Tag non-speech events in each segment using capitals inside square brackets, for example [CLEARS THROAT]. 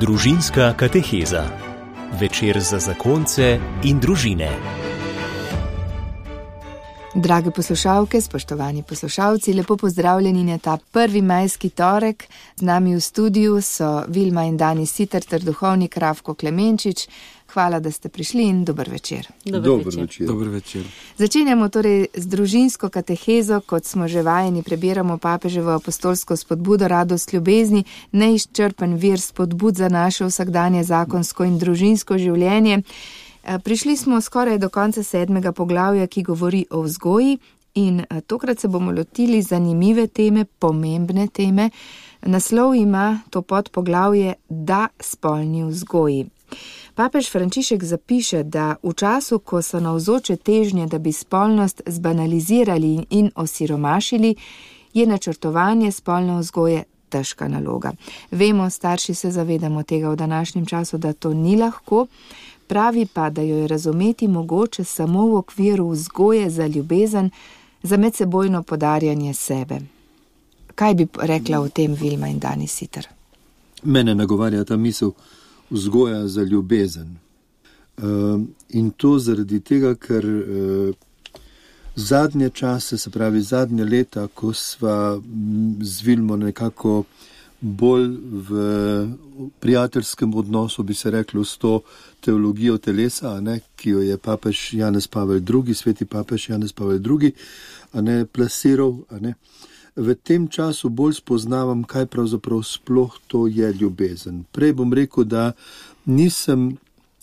Družinska kateheza. Večer za zakonce in družine. Drage poslušalke, spoštovani poslušalci, lepo pozdravljeni na ta prvi majski torek. Z nami v studiu so Vilma in Dani Siter ter duhovnik Ravko Klemenčič. Hvala, da ste prišli in dober večer. Dober večer. Dober večer. Začenjamo torej z družinsko katehezo, kot smo že vajeni, prebiramo papeževo apostolsko spodbudo radost ljubezni, neizčrpen vir spodbud za naše vsakdanje zakonsko in družinsko življenje. Eh, Prišli smo skoraj do konca sedmega poglavja, ki govori o vzgoji, in eh, tokrat se bomo lotili zanimive teme, pomembne teme. Naslov ima to podpoglavje Da spolni vzgoji. Papež Frančišek zapiše, da v času, ko so navzoče težnje, da bi spolnost zbanalizirali in osiromašili, je načrtovanje spolne vzgoje težka naloga. Vemo, starši se zavedamo tega v današnjem času, da to ni lahko, pravi pa, da jo je razumeti mogoče samo v okviru vzgoje za ljubezen, za medsebojno podarjanje sebe. Kaj bi rekla o tem Vilma in Dani Siter? Mene nagovarja ta misel vzgoja za ljubezen. Uh, in to zaradi tega, ker uh, zadnje čase, se pravi zadnje leta, ko sva z Vilmo nekako bolj v prijateljskem odnosu, bi se reklo, s to teologijo telesa, ne, ki jo je papež Janez Pavel II., sveti papež Janez Pavel II., a ne plasiral. A ne. V tem času bolj spoznavam, kaj pravzaprav sploh to je ljubezen. Prej bom rekel, da nisem,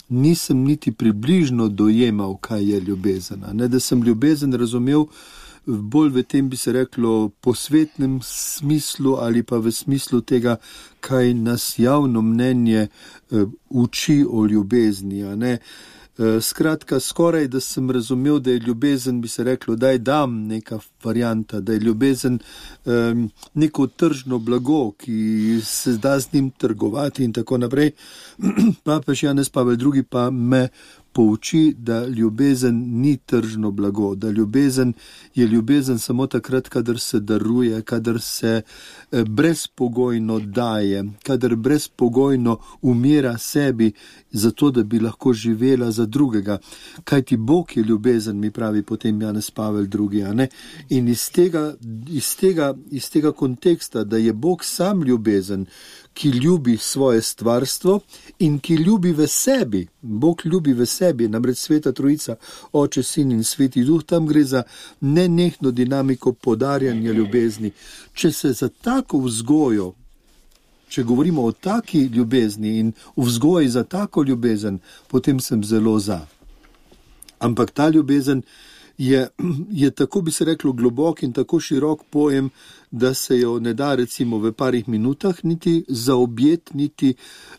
nisem niti približno dojemal, kaj je ljubezen. Ne, da sem ljubezen razumel bolj v tem, bi se reklo, posvetnem smislu ali pa v smislu tega, kaj nas javno mnenje uh, uči o ljubezni. ne. Eh, Skratka, skoraj da sem razumel, da je ljubezen, bi se reklo, da je dam neka varijanta, da je ljubezen um, neko tržno blago, ki se da z njim trgovati in tako naprej. [CLEARS THROAT] Papež Janez Pavel II. pa me pouči, da ljubezen ni tržno blago, da ljubezen je ljubezen samo takrat, kadar se daruje, kadar se eh, brezpogojno daje, kadar brezpogojno umira sebi, zato da bi lahko živela za drugega. Kaj ti Bog je ljubezen, mi pravi potem Janez Pavel II. a ne? In iz tega, iz, tega, iz tega konteksta, da je Bog sam ljubezen, ki ljubi svoje stvarstvo in ki ljubi v sebi, Bog ljubi v sebi, namreč sveta trojica, oče, sin in sveti duh, tam gre za nenehno dinamiko podarjanja ljubezni. Če se za tako vzgojo, če govorimo o taki ljubezni in vzgoji za tako ljubezen, potem sem zelo za. Ampak ta ljubezen je, [CLEARS THROAT] je tako bi se reklo globok in tako širok pojem, da se jo ne da recimo v parih minutah niti zaobjet, niti,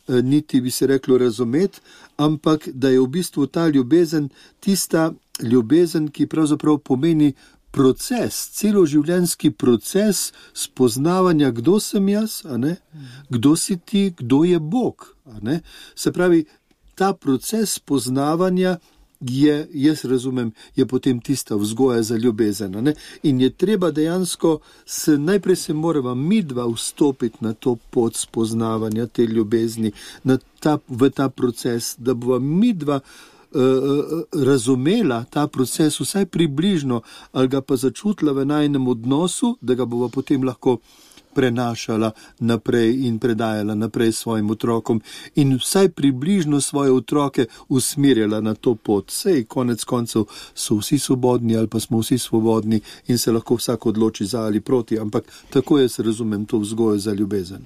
eh, niti bi se reklo razumeti, ampak da je v bistvu ta ljubezen tista ljubezen, ki pravzaprav pomeni proces, celoživljenjski proces spoznavanja, kdo sem jaz, kdo si ti, kdo je Bog. Se pravi, ta proces spoznavanja je, jaz razumem, je potem tista vzgoja za ljubezen. ne. In je treba dejansko, se, najprej se moramo mi dva vstopiti na to pot spoznavanja te ljubezni, ta, v ta proces, da bova mi dva. eh, eh, Razumela ta proces, vsaj približno, ali ga pa začutila v najnem odnosu, da ga bova potem lahko prenašala naprej in predajala naprej svojim otrokom, in vsaj približno svoje otroke usmerjala na to pot. Sej, konec koncev, so vsi svobodni ali pa smo vsi svobodni in se lahko vsak odloči za ali proti, ampak tako jaz razumem to vzgojo za ljubezen.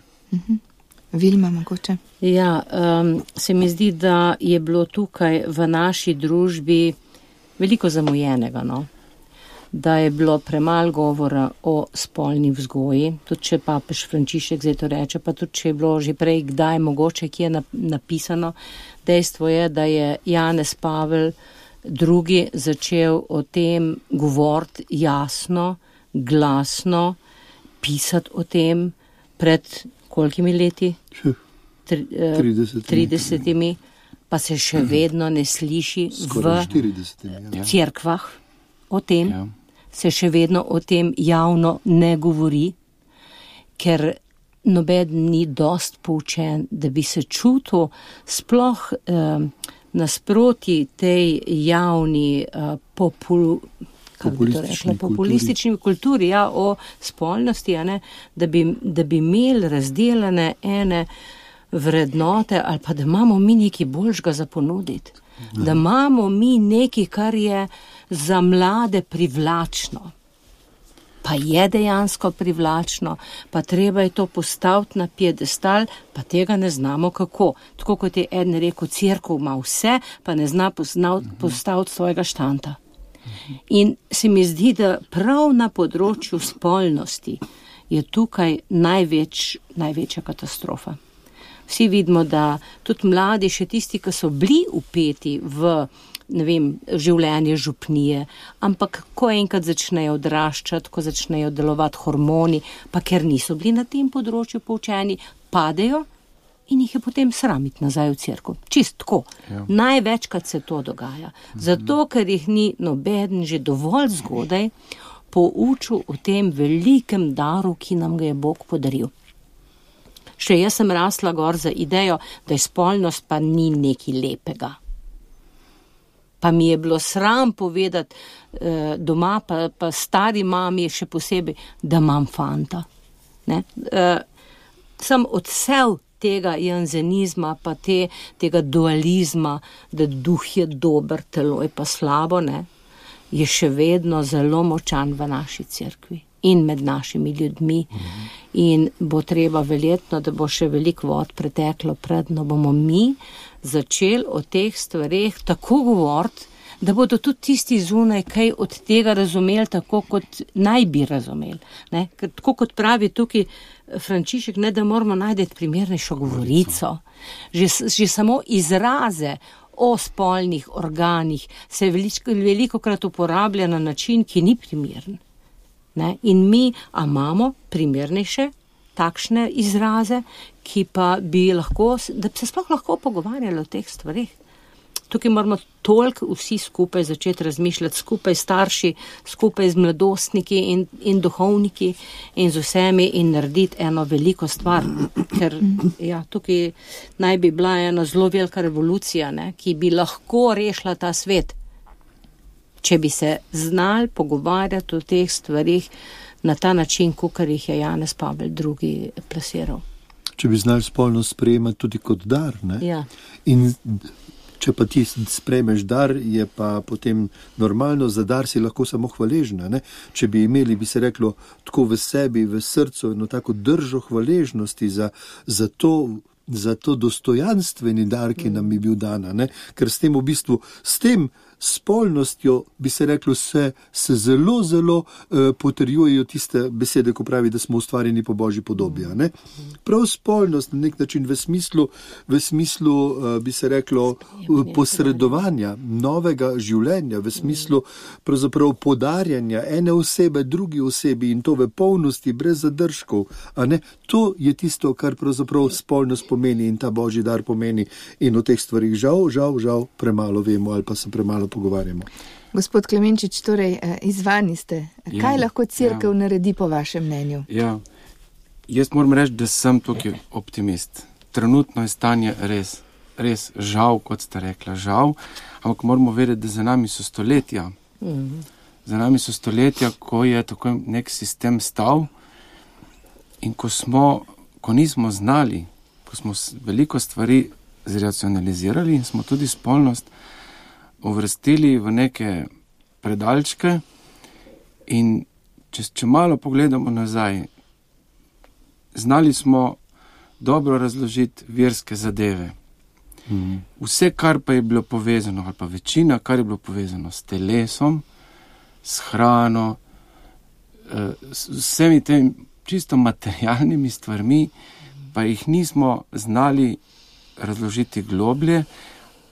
Vilma, mogoče. Ja, um, se mi zdi, da je bilo tukaj v naši družbi veliko zamujenega. No? Da je bilo premalo govora o spolni vzgoji, tudi če papež Frančišek zdaj to reče, pa tudi če je bilo že prej kdaj mogoče, ki je napisano. Dejstvo je, da je Janez Pavel II. začel o tem govoriti jasno, glasno, pisati o tem pred kolikimi leti? Tri, eh, 30. 30. Pa se še vedno ne sliši Skoraj v 40. Ja. cerkvah o tem, Ja. Se še vedno o tem javno ne govori, ker noben ni dost poučen, da bi se čutil sploh eh, nasproti tej javni eh, popul, Populistični rekla, populistični kulturi, ja, o spolnosti, ne, da, bi, da bi imeli razdeljene ene vrednote ali pa da imamo mi nekaj boljšega za ponuditi. Da imamo mi nekaj, kar je za mlade privlačno. Pa je dejansko privlačno, pa treba je to postaviti na piedestal, pa tega ne znamo kako. Tako kot je en rekel, crkva ima vse, pa ne zna postaviti svojega štanta. In se mi zdi, da prav na področju spolnosti je tukaj največ, največja katastrofa. Vsi vidimo, da tudi mladi, še tisti, ki so bili upeti v vem, življenje župnije, ampak ko enkrat začnejo odraščati, ko začnejo delovati hormoni, pa ker niso bili na tem področju poučeni, padejo in jih je potem sramiti nazaj v crkvu. Čistko. Ja. Največkrat se to dogaja. Zato, ker jih ni noben že dovolj zgodaj poučil o tem velikem daru, ki nam ga je Bog podaril. Še jaz sem rasla gor za idejo, da je spolnost pa ni nekaj lepega. Pa mi je bilo sram povedati eh, doma, pa, pa stari mami še posebej, da imam fanta. Eh, sem odsev tega janzenizma, pa te, tega dualizma, da duh je dober, telo je pa slabo, ne? je še vedno zelo močan v naši cerkvi in med našimi ljudmi. Mhm. In bo treba verjetno, da bo še veliko vod preteklo, predno bomo mi začeli o teh stvarih tako govoriti, da bodo tudi tisti zunaj kaj od tega razumeli, tako kot naj bi razumeli. Ne? Ker tako kot pravi tukaj eh, Frančišek, ne da moramo najti primernejšo govorico. Že, že samo izraze o spolnih organih se veliko, veliko krat uporablja na način, ki ni primern. Ne? In mi imamo primernejše takšne izraze, ki pa bi lahko, da bi se sploh lahko pogovarjali o teh stvarih. Tukaj moramo toliko vsi skupaj začeti razmišljati, skupaj starši, skupaj z mladostniki in, in duhovniki in z vsemi in narediti eno veliko stvar. Ker ja, tukaj naj bi bila ena zelo velika revolucija, ne, ki bi lahko rešila ta svet če bi se znali pogovarjati o teh stvarih na ta način, kot jih je Janez Pavel II. plasiral. Če bi znali spolno sprejemati tudi kot dar. Ja. In če pa ti sprejmeš dar, je pa potem normalno, za dar si lahko samo hvaležna. Ne? Če bi imeli, bi se reklo, tako v sebi, v srcu, eno tako držo hvaležnosti za, za to. Za to dostojanstveni dar, ki nam je bil dan, ker s tem v bistvu, s tem spolnostjo, bi se reklo, se, se zelo, zelo uh, potrjujejo tiste besede, ko pravi, da smo ustvarjeni po božji podobi. Prav spolnost na nek način v smislu, v smislu uh, bi se reklo, posredovanja novega življenja, v smislu podarjanja ene osebe drugi osebi in to v polnosti, brez zadržkov. To je tisto, kar pravzaprav spolnost pomeni in ta božji dar pomeni. In o teh stvarih žal, žal, žal premalo vemo ali pa se premalo pogovarjamo. Gospod Klemenčič, torej eh, izvani ste. Kaj ja, lahko crkva ja. naredi, po vašem mnenju? Ja. Jaz moram reči, da sem tukaj optimist. Trenutno je stanje res, res žal, kot ste rekla, žal, ampak moramo vedeti, da za nami so stoletja. Mhm. Za nami so stoletja, ko je tako nek sistem stal in ko, smo, ko nismo znali, ko smo veliko stvari zracionalizirali in smo tudi spolnost uvrstili v neke predalčke. In če, če malo pogledamo nazaj, znali smo dobro razložiti verske zadeve. Mhm. Vse, kar pa je bilo povezano, ali pa večina, kar je bilo povezano s telesom, s hrano, eh, s vsemi temi čisto materialnimi stvarmi, pa jih nismo znali razložiti globlje,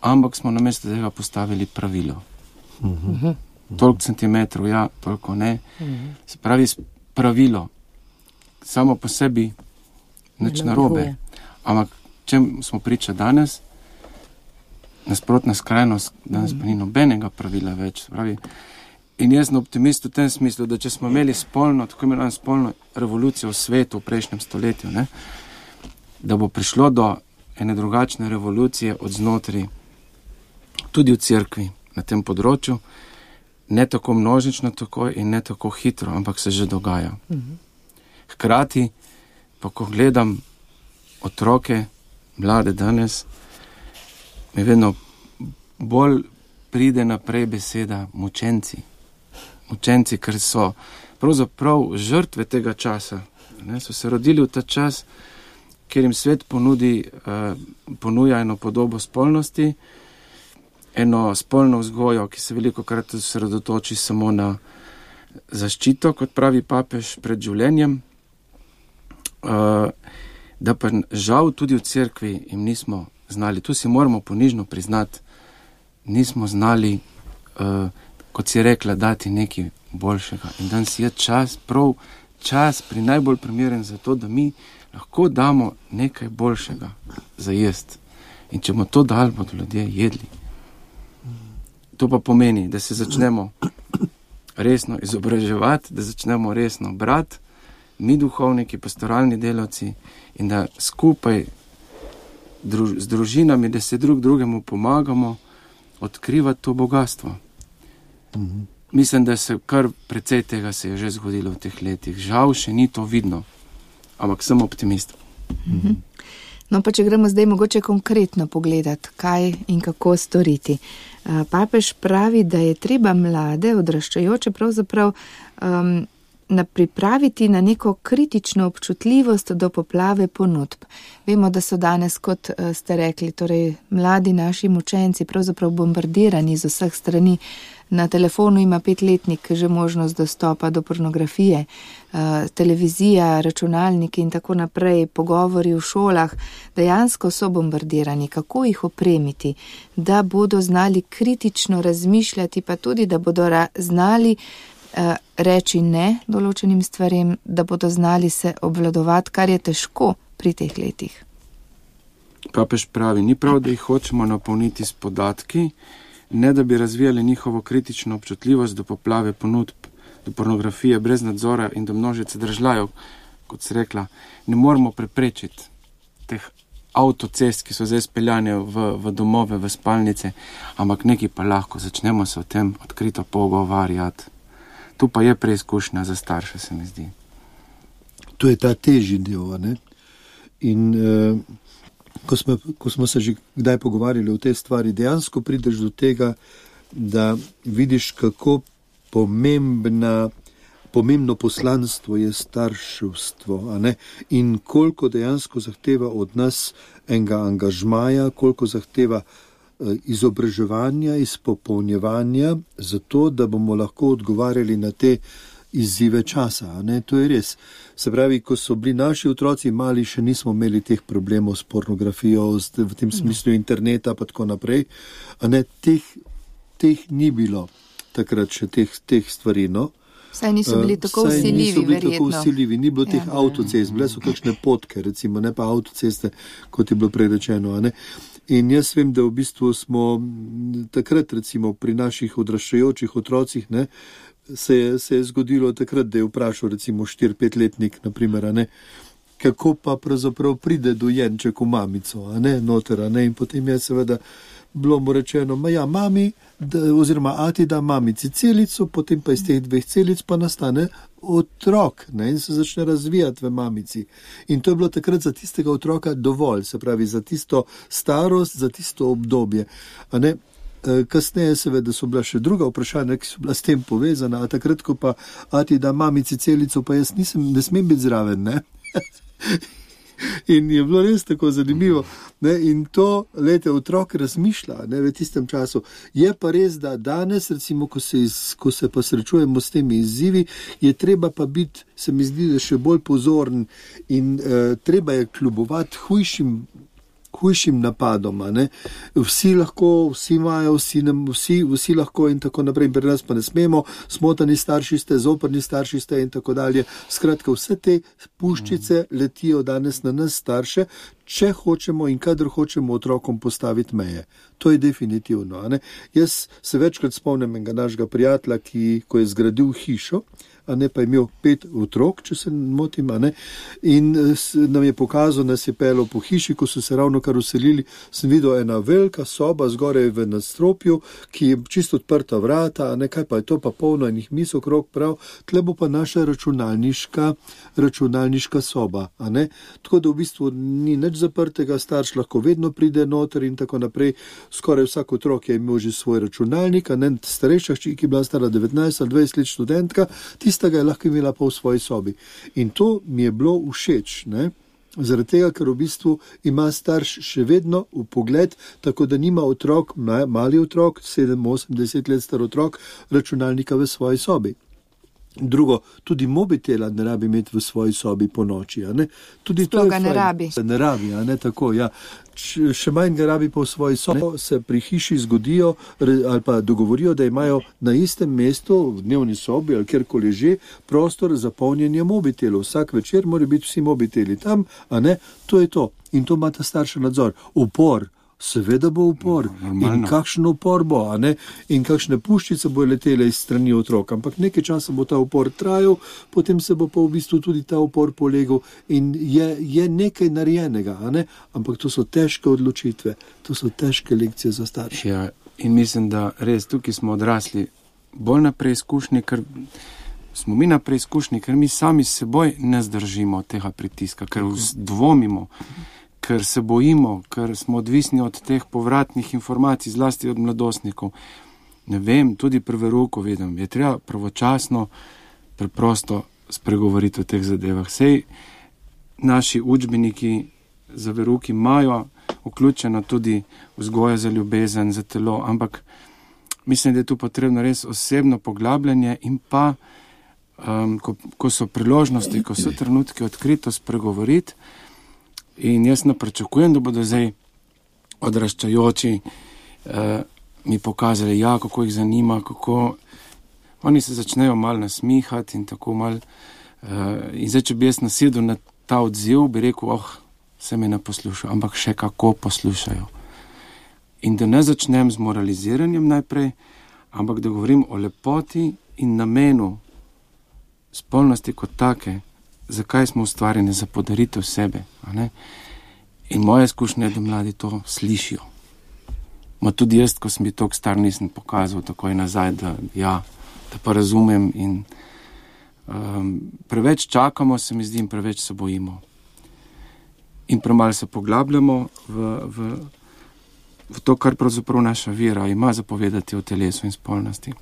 ampak smo na mestu tega postavili pravilo. Uh -huh. Toliko centimetrov, ja, toliko ne. Uh -huh. Se pravi, pravilo samo po sebi nič narobe. Ampak če smo priča danes, nasprotna skrajnost, danes uh -huh. pa ni nobenega pravila več. Pravi, In jaz sem optimist v tem smislu, da če smo imeli spolno, tako imenovano spolno revolucijo v svetu v prejšnjem stoletju, ne, da bo prišlo do ene drugačne revolucije od znotraj, tudi v cerkvi na tem področju, ne tako množično tako in ne tako hitro, ampak se že dogaja. Hkrati pa, ko gledam otroke, mlade danes, mi vedno bolj pride naprej beseda mučenci. Mučenci, ker so pravzaprav žrtve tega časa. Ne, so se rodili v ta čas, kjer jim svet ponudi, uh, ponuja eno podobo spolnosti, eno spolno vzgojo, ki se veliko krat osredotoči samo na zaščito, kot pravi papež, pred življenjem. Uh, da pa žal tudi v cerkvi jim nismo znali, tu si moramo ponižno priznati, nismo znali, uh, kot si rekla, dati nekaj boljšega. In danes je čas, prav čas, pri najbolj primeren za to, da mi lahko damo nekaj boljšega za jesti. In če bomo to dali, bodo ljudje jedli. To pa pomeni, da se začnemo resno izobraževati, da začnemo resno brati, mi duhovniki, pastoralni delavci in da skupaj druž, z družinami, da se drug drugemu pomagamo odkrivati to bogatstvo. Mhm. Mislim, da se kar precej tega se je že zgodilo v teh letih. Žal še ni to vidno, ampak sem optimist. Mhm. No, pa če gremo zdaj mogoče konkretno pogledati, kaj in kako storiti. Papež pravi, da je treba mlade, odraščajoče pravzaprav um, na pripraviti na neko kritično občutljivost do poplave ponudb. Vemo, da so danes, kot ste rekli, torej mladi naši učenci pravzaprav bombardirani z vseh strani. Na telefonu ima petletnik že možnost dostopa do pornografije, eh, televizija, računalniki in tako naprej, pogovori v šolah, dejansko so bombardirani. Kako jih opremiti, da bodo znali kritično razmišljati, pa tudi, da bodo znali Eh, reči ne določenim stvarem, da bodo znali se obvladovati, kar je težko pri teh letih. Papež pravi, ni prav, da jih hočemo napolniti s podatki, ne da bi razvijali njihovo kritično občutljivost do poplave ponudb, do pornografije brez nadzora in do množice držav, kot se rekla, ne moremo preprečiti teh avtocest, ki so zdaj speljane v, v domove, v spalnice, ampak nekaj pa lahko začnemo se o tem odkrito pogovarjati tu pa je preizkušnja za starše, se mi zdi. To je ta težji del. In eh, ko, smo, ko smo se že kdaj pogovarjali o tej stvari, dejansko prideš do tega, da vidiš, kako pomembna. Pomembno poslanstvo je starševstvo in koliko dejansko zahteva od nas enega angažmaja, koliko zahteva Eh, izobraževanja, izpopolnjevanja, zato da bomo lahko odgovarjali na te izzive časa. Ne? To je res. Se pravi, ko so bili naši otroci mali, še nismo imeli teh problemov s pornografijo, v tem smislu interneta in tako naprej. Teh, teh ni bilo takrat še teh, teh stvari. No? Saj niso bili eh, tako usiljivi. Niso bili verjetno. tako usiljivi, ni bilo teh ja, avtocest, bile so kakšne potke, recimo, ne pa avtoceste, kot je bilo prej rečeno. In jaz vem, da v bistvu smo takrat, recimo pri naših odraščajočih otrocih, ne, se, je, se je zgodilo takrat, da je vprašal recimo 4-5-letnik, naprimer, ne, kako pa pravzaprav pride do jenček v mamico, a ne, noter, a ne, in potem je seveda bilo mu rečeno, ma ja, mami, da, oziroma ati da mamici celico, potem pa iz teh dveh celic pa nastane otrok ne, in se začne razvijati v mamici. In to je bilo takrat za tistega otroka dovolj, se pravi za tisto starost, za tisto obdobje. E, kasneje, seveda, so bila še druga vprašanja, ki so bila s tem povezana, a takrat, ko pa ati da mamici celico, pa jaz nisem, ne smem biti zraven. [LAUGHS] In je bilo res tako zanimivo. Ne? In to, lete, otrok razmišlja ne, v tistem času. Je pa res, da danes, recimo, ko se, iz, ko se pa srečujemo s temi izzivi, je treba pa biti, se mi zdi, še bolj pozoren in uh, treba je kljubovati hujšim hujšim napadom. Vsi lahko, vsi imajo, vsi, ne, vsi, vsi lahko in tako naprej, pri nas pa ne smemo, smotani starši ste, zoprni starši ste in tako dalje. Skratka, vse te puščice letijo danes na nas starše, če hočemo in kadar hočemo otrokom postaviti meje. To je definitivno. Jaz se večkrat spomnim enega našega prijatelja, ki ko je zgradil hišo a ne pa imel pet otrok, če se ne motim. Ne? In eh, nam je pokazal, da se je pelo po hiši, ko so se ravno kar uselili. Sem videl ena velika soba zgoraj v nadstropju, ki je čisto odprta vrata, a nekaj pa je to pa polno enih mis okrog prav, tle bo pa naša računalniška, računalniška soba. Tako da v bistvu ni nič zaprtega, starš lahko vedno pride noter in tako naprej. Skoraj vsak otrok je imel že svoj računalnik, a ne starejša, ki je bila stara 19 ali 20 let študentka, tistega je lahko imela pa v svoji sobi. In to mi je bilo všeč. Ne? Zaradi tega, ker v bistvu ima starš še vedno v pogled, tako da nima otrok, mali otrok, 7-80 let star otrok, računalnika v svoji sobi. Drugo, tudi mobitela ne rabi imeti v svoji sobi po noči. Tudi to ga ne rabi. Ne rabi, ne tako. Ja. Še manj ga rabi po svoji sobi. Se pri hiši zgodijo ali pa dogovorijo, da imajo na istem mestu, v dnevni sobi ali kjerkoli že, prostor za polnjenje mobitelov. Vsak večer morajo biti vsi mobiteli tam, a ne, to je to. In to ima ta starši nadzor. Upor seveda bo upor. No, in kakšen upor bo, in kakšne puščice bo letele iz strani otrok. Ampak nekaj časa bo ta upor trajal, potem se bo pa v bistvu tudi ta upor polegel in je, je nekaj narejenega. Ne? Ampak to so težke odločitve, to so težke lekcije za starše. Ja, in mislim, da res tukaj smo odrasli bolj na preizkušnji, ker. Smo mi na preizkušnji, ker mi sami seboj ne zdržimo tega pritiska, ker dvomimo. -huh ker se bojimo, ker smo odvisni od teh povratnih informacij, zlasti od mladostnikov. Ne vem, tudi pri veruku vidim, je treba pravočasno, preprosto spregovoriti o teh zadevah. Sej naši učbeniki za veruki imajo vključeno tudi vzgojo za ljubezen, za telo, ampak mislim, da je tu potrebno res osebno poglabljanje in pa, um, ko, ko so priložnosti, ko so trenutki odkrito spregovoriti. In jaz ne pričakujem, da bodo zdaj odraščajoči eh, mi pokazali, ja, kako jih zanima, kako oni se začnejo mal nasmihati in tako mal. Eh, in zdaj, če bi jaz nasedel na ta odziv, bi rekel, oh, se mi ne poslušajo, ampak še kako poslušajo. In da ne začnem z moraliziranjem najprej, ampak da govorim o lepoti in namenu spolnosti kot take zakaj smo ustvarjeni za podaritev sebe. In moja izkušnja je, da mladi to slišijo. Ma tudi jaz, ko sem bil tako star, nisem pokazal takoj nazaj, da, ja, da pa razumem. In, um, preveč čakamo, se mi zdi, in preveč se bojimo. In premalo se poglabljamo v, v, v to, kar pravzaprav naša vera ima zapovedati o telesu in spolnosti.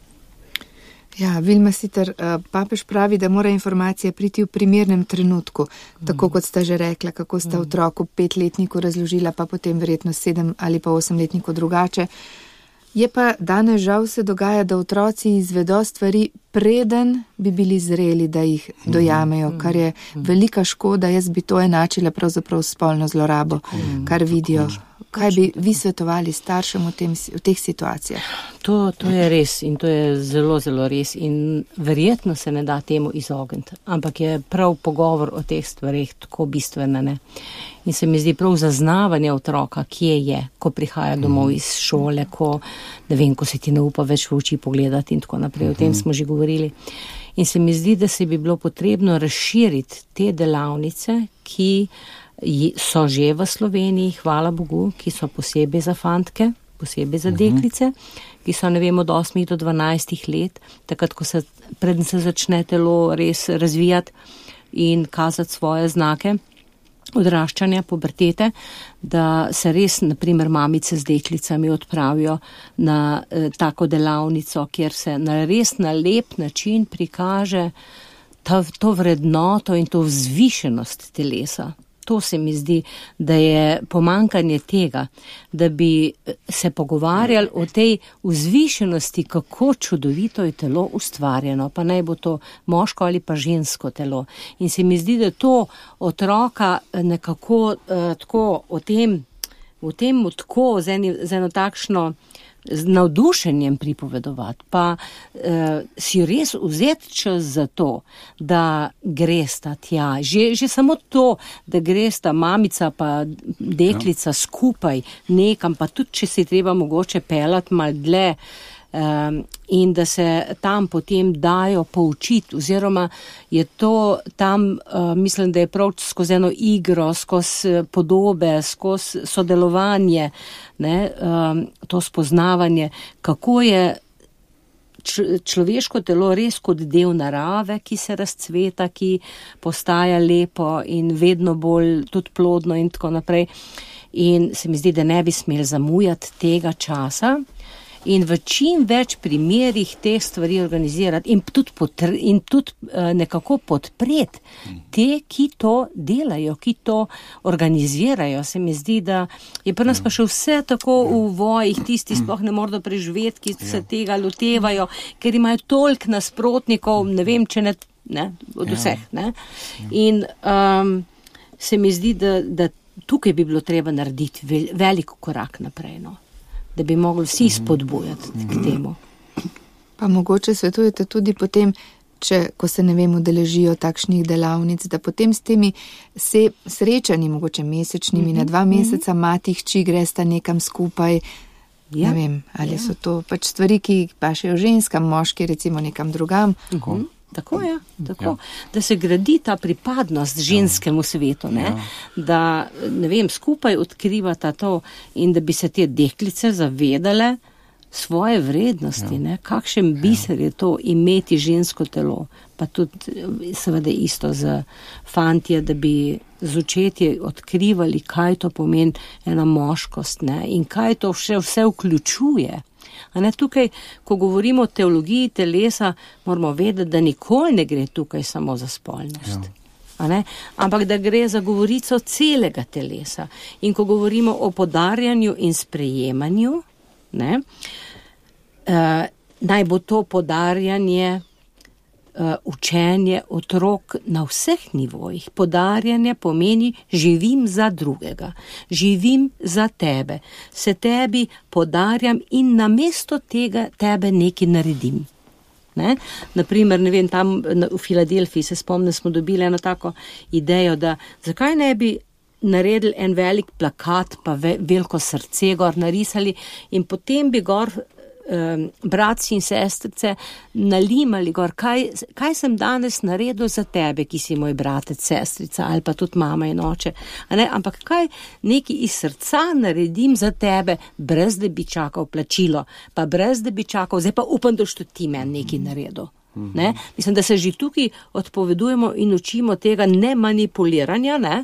Ja, Vilma Sitar, eh, papež pravi, da mora informacija priti v primernem trenutku, tako mm. kot sta že rekla, kako sta mm. otroku petletniku razložila, pa potem verjetno sedem ali pa osemletniku drugače. Je pa danes žal se dogaja, da otroci izvedo stvari, preden bi bili zreli, da jih mm. dojamejo, kar je velika škoda. Jaz bi to enačila pravzaprav spolno zlorabo, kar vidijo kaj bi vi svetovali staršem v, tem, v teh situacijah? To, to je res in to je zelo, zelo res in verjetno se ne da temu izogniti, ampak je prav pogovor o teh stvarih tako bistvena. Ne? In se mi zdi prav zaznavanje otroka, kje je, ko prihaja domov iz šole, ko, vem, ko se ti ne upa več v oči pogledati in tako naprej. O tem smo že govorili. In se mi zdi, da se bi bilo potrebno razširiti te delavnice, ki so že v Sloveniji, hvala Bogu, ki so posebej za fantke, posebej za mhm. deklice, ki so ne vem od 8 do 12 let, takrat, ko se predn se začne telo res razvijati in kazati svoje znake odraščanja, pubertete, da se res, naprimer, mamice z deklicami odpravijo na eh, tako delavnico, kjer se na res na lep način prikaže ta, to vrednoto in to vzvišenost telesa to se mi zdi, da je pomankanje tega, da bi se pogovarjali o tej vzvišenosti, kako čudovito je telo ustvarjeno, pa naj bo to moško ali pa žensko telo. In se mi zdi, da to otroka nekako uh, tako o tem v tem tako, z, eni, z eno takšno z navdušenjem pripovedovati, pa eh, si res vzeti čas za to, da gresta tja. Že, že samo to, da gresta mamica pa deklica ja. skupaj nekam, pa tudi če se treba mogoče pelati mal dlje. Um, in da se tam potem dajo poučiti, oziroma je to tam, uh, mislim, da je prav skozi eno igro, skozi podobe, skozi sodelovanje, ne, um, to spoznavanje, kako je človeško telo res kot del narave, ki se razcveta, ki postaja lepo in vedno bolj tudi plodno in tako naprej. In se mi zdi, da ne bi smeli zamujati tega časa in v čim več primerjih te stvari organizirati in tudi, potr, in tudi uh, nekako podpreti te, ki to delajo, ki to organizirajo. Se mi zdi, da je pri nas pa še vse tako v vojih, tisti sploh ne morejo preživeti, ki se tega lotevajo, ker imajo toliko nasprotnikov, ne vem, če ne, ne od vseh. Ne? In um, se mi zdi, da, da tukaj bi bilo treba narediti velik korak naprej. No? Da bi mogli vsi spodbujati k temu. Pa mogoče svetujete tudi potem, če, ko se ne vem, udeležijo takšnih delavnic, da potem s temi se, srečanji, mogoče mesečnimi, mm -hmm. na dva mhm. meseca matih, či gresta nekam skupaj. Ja. Ne vem, ali ja. so to pač stvari, ki pa še o ženskam, moški, recimo nekam drugam. Mm -hmm. Tako je, tako. Ja. da se gradi ta pripadnost ženskemu svetu, ne? Ja. da ne vem, skupaj odkrivata to in da bi se te deklice zavedale svoje vrednosti, ja. kakšen ja. biser je to imeti žensko telo, pa tudi seveda isto za fantje, da bi z očetje odkrivali, kaj to pomeni ena moškost ne? in kaj to vse, vse vključuje. Ne, tukaj, ko govorimo o teologiji telesa, moramo vedeti, da nikoli ne gre tukaj samo za spolnost. Ja. Ampak da gre za govorico celega telesa. In ko govorimo o podarjanju in sprejemanju, ne, uh, naj bo to podarjanje učenje otrok na vseh nivojih. Podarjanje pomeni živim za drugega, živim za tebe, se tebi podarjam in namesto tega tebe nekaj naredim. Ne? Naprimer, ne vem, tam v Filadelfiji se spomnim, smo dobili eno tako idejo, da zakaj ne bi naredili en velik plakat, pa ve, veliko srce gor narisali in potem bi gor um, bratci in sestrice nalimali gor, kaj, kaj sem danes naredil za tebe, ki si moj bratec, sestrica ali pa tudi mama in oče. Ampak kaj neki iz srca naredim za tebe, brez da bi čakal plačilo, pa brez da bi čakal, zdaj pa upam, da tudi ti meni nekaj naredil. Ne? Mislim, da se že tukaj odpovedujemo in učimo tega ne manipuliranja, ne?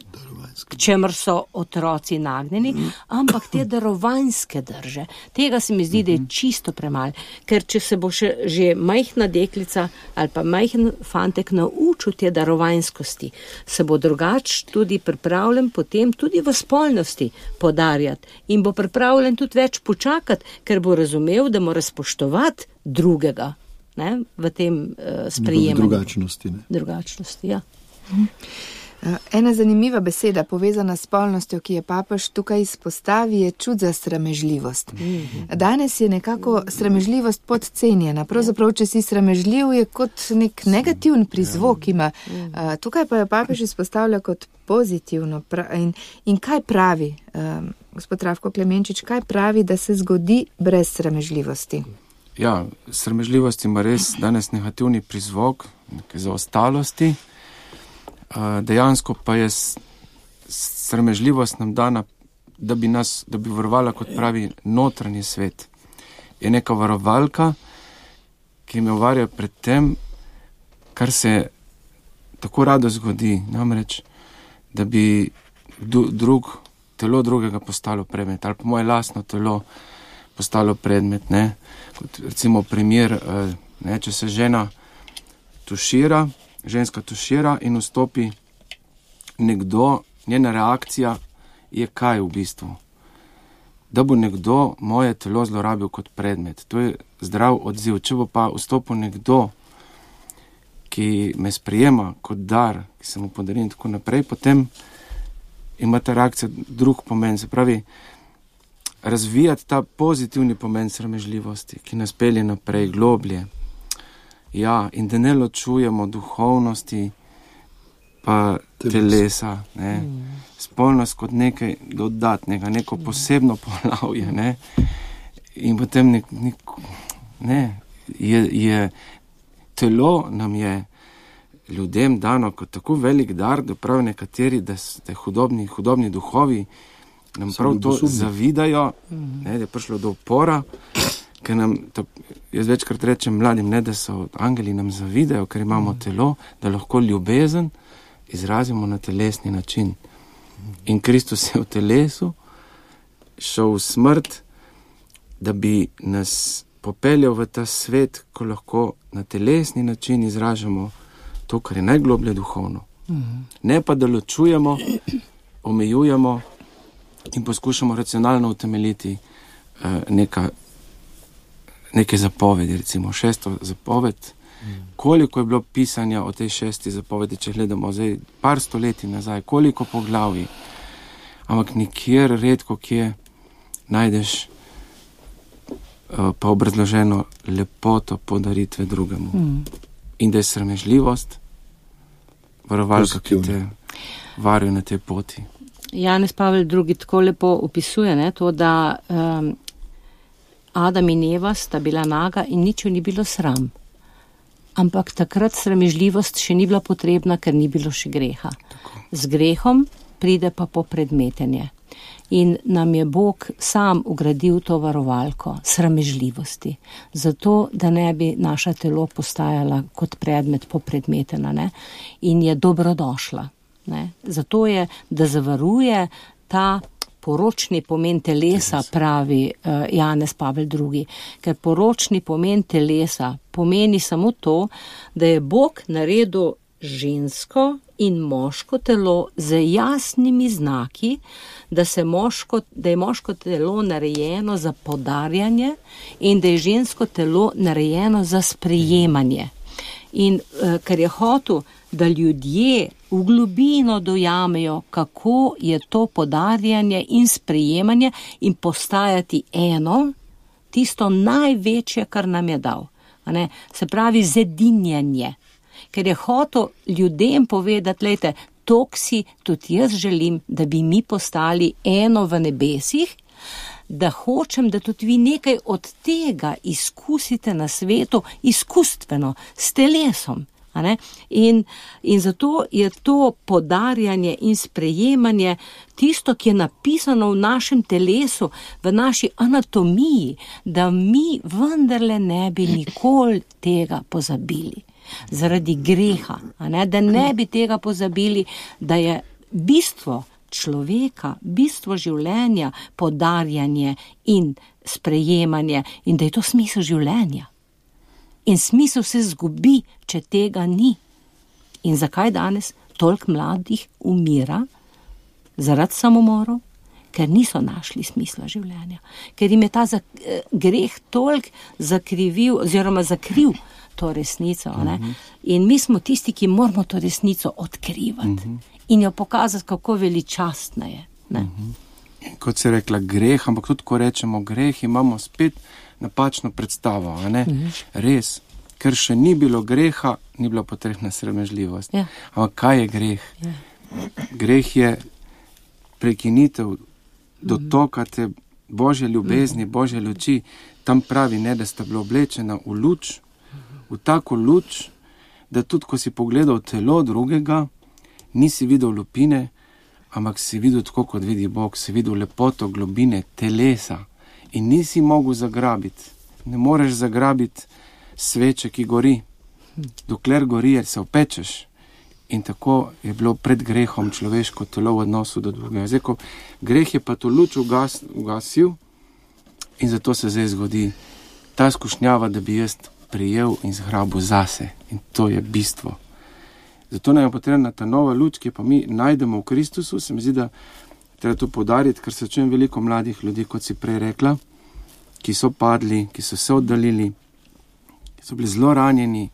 K čemer so otroci nagnjeni, ampak te darovanske drže. Tega se mi zdi, da je mhm. čisto premalo, ker če se bo še že majhna deklica ali pa majhen fantek naučil te darovanskosti, se bo drugač tudi pripravljen potem tudi v spolnosti podarjati in bo pripravljen tudi več počakati, ker bo razumel, da mora spoštovati drugega ne, v tem uh, sprejemanju. Drugačnosti. Ne? Drugačnosti, ja. Mhm. Ena zanimiva beseda, povezana s spolnostjo, ki je papež tukaj izpostavi, je čud za sramežljivost. Danes je nekako sramežljivost podcenjena. Pravzaprav, če si sramežljiv, je kot nek negativen prizvok ima. Eh, tukaj pa je papež izpostavlja kot pozitivno. In, in kaj pravi, um, gospod Travko Klemenčič, kaj pravi, da se zgodi brez sramežljivosti? Ja, sramežljivost ima res danes negativni prizvok, nekaj zaostalosti dejansko pa je sramežljivost nam dana, da bi nas, da bi varovala, kot pravi, notranji svet. Je neka varovalka, ki me varja pred tem, kar se tako rado zgodi, namreč, da bi drug, telo drugega postalo predmet, ali pa moje lastno telo postalo predmet. Ne? Kot recimo primer, ne, če se žena tušira, ženska tušira in vstopi nekdo, njena reakcija je kaj v bistvu. Da bo nekdo moje telo zlorabil kot predmet. To je zdrav odziv. Če bo pa vstopil nekdo, ki me sprejema kot dar, ki se mu podarim in tako naprej, potem ima ta reakcija drug pomen. Se pravi, razvijati ta pozitivni pomen sramežljivosti, ki nas pelje naprej, globlje. Ja, in da ne ločujemo duhovnosti, pa telesa, ne. spolnost kot nekaj dodatnega, neko posebno poglavje. Ne. In potem nek, nek, ne, je, je telo nam je ljudem dano kot tako velik dar, da prav nekateri, da ste hudobni, hudobni duhovi, nam So prav to zavidajo, ne, da je prišlo do upora. Ker nam, to, jaz večkrat rečem mladim, ne, da so angeli nam zavidajo, ker imamo telo, da lahko ljubezen izrazimo na telesni način. In Kristus je v telesu šel v smrt, da bi nas popeljal v ta svet, ko lahko na telesni način izražamo to, kar je najgloblje duhovno. Ne pa da ločujemo, omejujemo in poskušamo racionalno utemeljiti uh, neka, neke zapovedi, recimo šesto zapoved. Koliko je bilo pisanja o tej šesti zapovedi, če gledamo zdaj par stoletij nazaj, koliko poglavij, ampak nikjer redko kje najdeš uh, pa obrazloženo lepoto podaritve drugemu. Mm. In da je sramežljivost varovalka, ki te varuje na tej poti. Janez Pavel II. tako lepo opisuje ne, to, da um, Adam in Eva sta bila naga in nič jo ni bilo sram. Ampak takrat sramežljivost še ni bila potrebna, ker ni bilo še greha. Z grehom pride pa popredmetenje. In nam je Bog sam ugradil to varovalko sramežljivosti, zato da ne bi naša telo postajala kot predmet popredmetena ne? in je dobrodošla. Ne? Zato je, da zavaruje ta poročni pomen telesa, pravi uh, Janez Pavel II. Ker poročni pomen telesa pomeni samo to, da je Bog naredil žensko in moško telo z jasnimi znaki, da, se moško, da je moško telo narejeno za podarjanje in da je žensko telo narejeno za sprejemanje. In uh, ker je hotel, da ljudje v globino dojamejo, kako je to podarjanje in sprejemanje in postajati eno, tisto največje, kar nam je dal. se pravi, zedinjanje. Ker je hotel ljudem povedati, lejte, to si tudi jaz želim, da bi mi postali eno v nebesih, da hočem, da tudi vi nekaj od tega izkusite na svetu, izkustveno, s telesom. In, in zato je to podarjanje in sprejemanje tisto, ki je napisano v našem telesu, v naši anatomiji, da mi vendarle ne bi nikoli tega pozabili. Zaradi greha, ne, da ne bi tega pozabili, da je bistvo človeka, bistvo življenja, podarjanje in sprejemanje, in da je to smisel življenja. In smisel se zgubi, če tega ni. In zakaj danes toliko mladih umira zaradi samomorov? Ker niso našli smisla življenja, ker jim je ta za, eh, greh toliko zakrivil oziroma zakril to resnico. Uh -huh. In mi smo tisti, ki moramo to resnico odkrivati uh -huh. In jo pokazati, kako veličastna je. Uh -huh. Kot se je rekla, greh, ampak tudi ko rečemo greh, imamo spet napačno predstavo. a ne? Res, ker še ni bilo greha, ni bila potrebna sramežljivost. Ja. Ampak kaj je greh? Greh je prekinitev dotoka te božje ljubezni, božje luči. Tam pravi, ne, da sta bila oblečena v luč, v tako luč, da tudi ko si pogledal telo drugega, nisi videl lupine, ampak si videl tako, kot vidi Bog, si videl lepoto globine telesa in nisi mogel zagrabiti. Ne moreš zagrabiti sveče, ki gori, dokler gori, se opečeš. In tako je bilo pred grehom človeško telo v odnosu do drugega. Zdaj, ko greh je pa to luč ugas, ugasil in zato se zdaj zgodi ta skušnjava, da bi jaz prijel in zgrabil zase. In to je bistvo. Zato nam je potrebna ta nova luč, ki pa mi najdemo v Kristusu. Se mi zdi, da treba to podariti, ker se čujem veliko mladih ljudi, kot si prej rekla, ki so padli, ki so se oddaljili, ki so bili zelo ranjeni,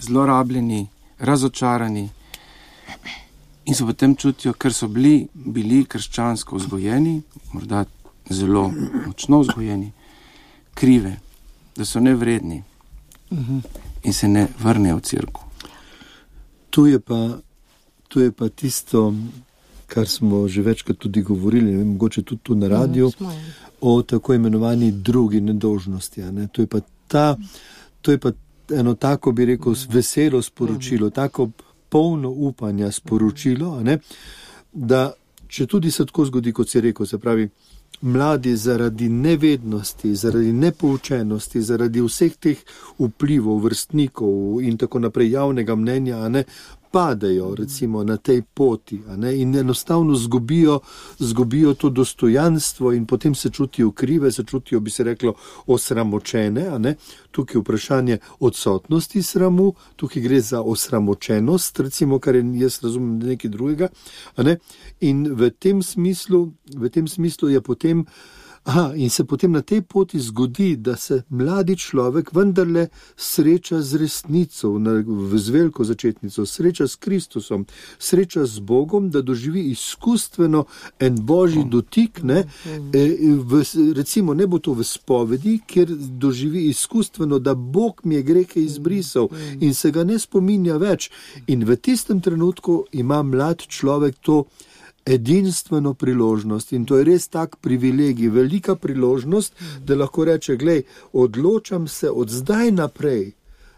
zelo rabljeni, razočarani in so potem čutijo, ker so bili, bili krščansko vzgojeni, morda zelo močno vzgojeni, krive, da so nevredni in se ne vrnejo v crkvu. Tu je pa, tu je pa tisto, kar smo že večkrat tudi govorili, ne, mogoče tudi tu na radiju, Mhm, smo, ja. o tako imenovani drugi nedožnosti. Ne. To, je pa ta, to je pa eno tako, bi rekel, veselo sporočilo, tako polno upanja sporočilo, ne, da če tudi se tako zgodi, kot si rekel, se pravi. Mladi zaradi nevednosti, zaradi nepoučenosti, zaradi vseh teh vplivov, vrstnikov in tako naprej javnega mnenja, ne padejo recimo na tej poti ne, in enostavno zgubijo, zgubijo to dostojanstvo in potem se čutijo krive, se čutijo, bi se reklo, osramočene. Tukaj je vprašanje odsotnosti sramu, tukaj gre za osramočenost, recimo, kar je jaz razumem nekaj drugega. Ne. In v tem, smislu, v tem smislu je potem. Aha, in se potem na tej poti zgodi, da se mladi človek vendarle sreča z resnico, z veliko začetnico, sreča s Kristusom, sreča z Bogom, da doživi izkustveno en božji dotik. Ne, e, v, recimo, ne bo to v spovedi, kjer doživi izkustveno, da Bog mi je grehe izbrisal in se ga ne spominja več. In v tistem trenutku ima mlad človek to edinstveno priložnost in to je res tak privilegij, velika priložnost, da lahko reče: Glej, odločam se od zdaj naprej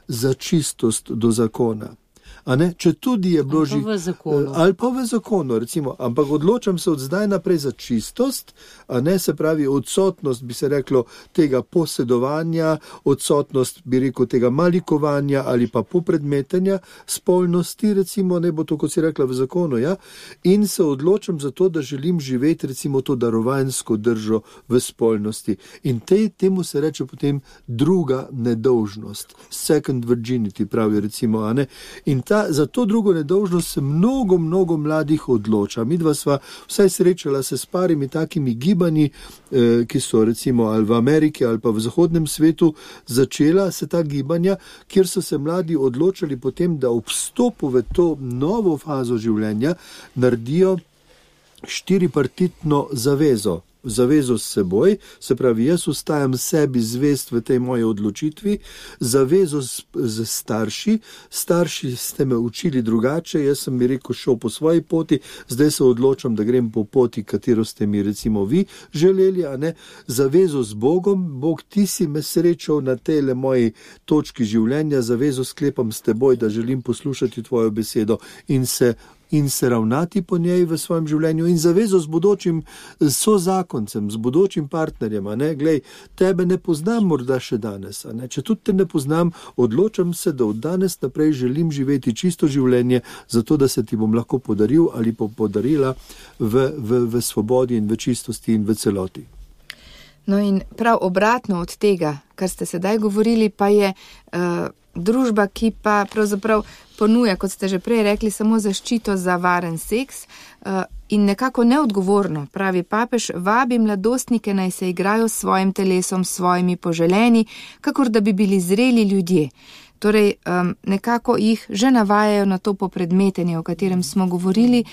za čistost do zakona. Če tudi je bilo že zakonu. ali pa v zakonu, recimo, ampak odločam se od zdaj naprej za čistost, a ne se pravi odsotnost, bi se reklo, tega posedovanja, odsotnost, bi rekel, tega malikovanja ali pa popredmetenja spolnosti, recimo, ne bo to, kot si rekla, v zakonu, ja, in se odločam za to, da želim živeti, recimo, to darovansko držo v spolnosti. In te, temu se reče potem druga nedolžnost, second virginity, pravijo, recimo, a ne. In ta, za to drugo nedolžnost se mnogo, mnogo mladih odloča. Mi dva sva vsaj srečala se s parimi takimi gibanji, eh, ki so recimo ali v Ameriki ali pa v zahodnem svetu začela se ta gibanja, kjer so se mladi odločali potem, da ob vstopu v to novo fazo življenja naredijo štiripartitno zavezo. Zavezo s seboj, se pravi, jaz ostajam sebi zvest v tej moji odločitvi, zavezo z, z starši, starši ste me učili drugače, jaz sem mi rekel, šel po svoji poti, zdaj se odločam, da grem po poti, katero ste mi recimo vi želeli, a ne. Zavezo z Bogom, Bog ti si me srečal na tej moji točki življenja, zavezo sklepam s teboj, da želim poslušati tvojo besedo in se in se ravnati po njej v svojem življenju, in zavezo z bodočim sozakoncem, z bodočim partnerjem. Ne? Glej, tebe ne poznam morda še danes, če tudi te ne poznam, odločam se, da od danes naprej želim živeti čisto življenje, zato da se ti bom lahko podaril ali pa podarila v, v, v svobodi in v čistosti in v celoti. No, in prav obratno od tega, kar ste sedaj govorili, pa je uh, družba, ki pa pravzaprav ponuja, kot ste že prej rekli, samo zaščito za varen seks uh, in nekako neodgovorno, pravi papež, vabi mladostnike naj se igrajo s svojim telesom, s svojimi poželeni, kakor da bi bili zreli ljudje. Torej, um, nekako jih že navajajo na to popredmetenje, o katerem smo govorili.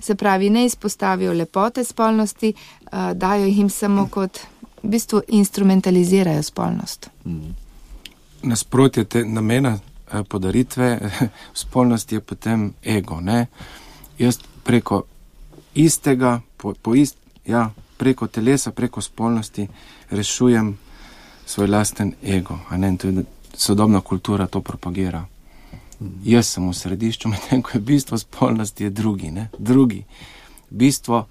Se pravi, ne izpostavijo lepote spolnosti, uh, dajo jim samo kot v bistvu instrumentalizirajo spolnost. Nasprotje te namena podaritve [LAUGHS] spolnosti je potem ego. Ne? Jaz preko istega, po, po ist, ja, preko telesa, preko spolnosti rešujem svoj lasten ego. Tudi sodobna kultura to propagira. Jaz sem v središču, [LAUGHS] medtem ko je bistvo spolnosti je drugi. Ne? drugi. Bistvo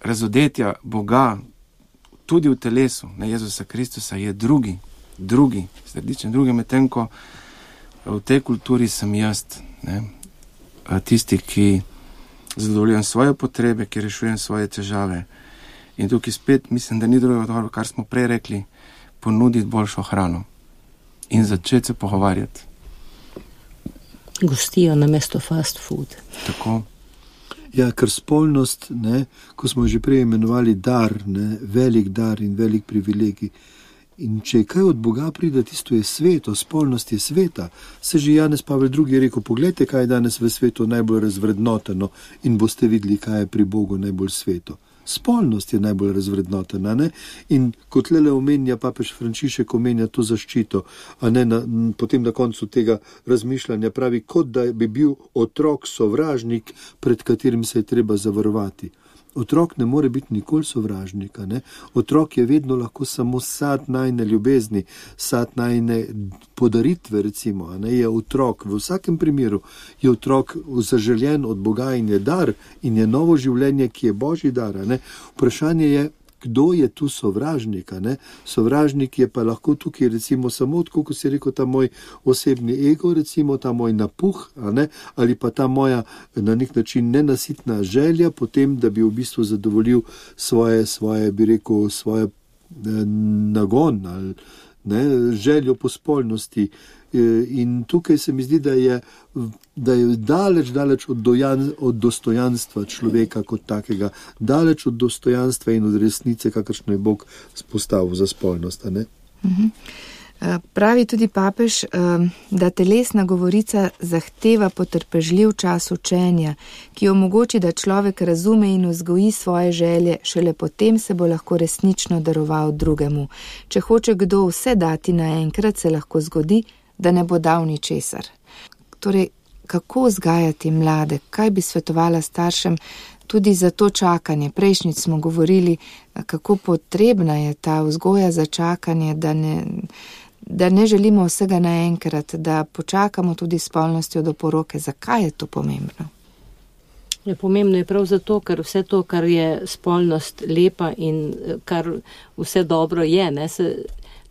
razodetja Boga tudi v telesu, ne Jezusa Kristusa, je drugi, drugi, središčen drugi, medtem ko v tej kulturi sem jaz, ne? tisti, ki zadovoljujem svoje potrebe, ki rešujem svoje težave. In tukaj spet mislim, da ni drugega odgovora, kar smo prej rekli, ponuditi boljšo hrano in začeti se pogovarjati. Gostijo na mesto fast food. Tako. Ja, ker spolnost, ne, ko smo že prej imenovali dar, ne, velik dar in velik privilegij. In če je kaj od Boga pride, tisto je sveto, spolnost je sveta. Se že Janez Pavel II. rekel: Poglejte, kaj je danes v svetu najbolj razvrednoteno in boste videli, kaj je pri Bogu najbolj sveto. spolnost je najbolj razvrednotena. Ne? In kot le omenja papež Frančišek, omenja to zaščito, a ne na, potem na koncu tega razmišljanja pravi, kot da bi bil otrok sovražnik, pred katerim se je treba zavarovati. Otrok ne more biti nikoli sovražnik. Otrok je vedno lahko samo sad najne ljubezni, sad najne podaritve. Recimo, je otrok, v vsakem primeru je otrok zaželjen od Boga in je dar in je novo življenje, ki je božji dar. Vprašanje je, kdo je tu sovražnik. Sovražnik je pa lahko tukaj, recimo, samo tako, kot si rekel, ta moj osebni ego, recimo ta moj napuh, ali pa ta moja na nek način nenasitna želja, potem, da bi v bistvu zadovoljil svoje, svoje bi rekel, svoje eh, nagon ali ne, željo po spolnosti. E, in tukaj se mi zdi, da je, da je daleč, daleč od, dojan, od dostojanstva človeka kot takega, daleč od dostojanstva in od resnice, kakršno je Bog spostavil za spolnost. Mhm. Eh, pravi tudi papež, eh, da telesna govorica zahteva potrpežljiv čas učenja, ki omogoči, da človek razume in vzgoji svoje želje, šele potem se bo lahko resnično daroval drugemu. Če hoče kdo vse dati naenkrat, se lahko zgodi, da ne bo dal ničesar. Torej, kako vzgajati mlade, kaj bi svetovala staršem tudi za to čakanje? Prejšnjič smo govorili, kako potrebna je ta vzgoja za čakanje, da ne da ne želimo vsega naenkrat, da počakamo tudi spolnostjo do poroke. Zakaj je to pomembno? Je pomembno je prav zato, ker vse to, kar je spolnost lepa in kar vse dobro je, ne, se,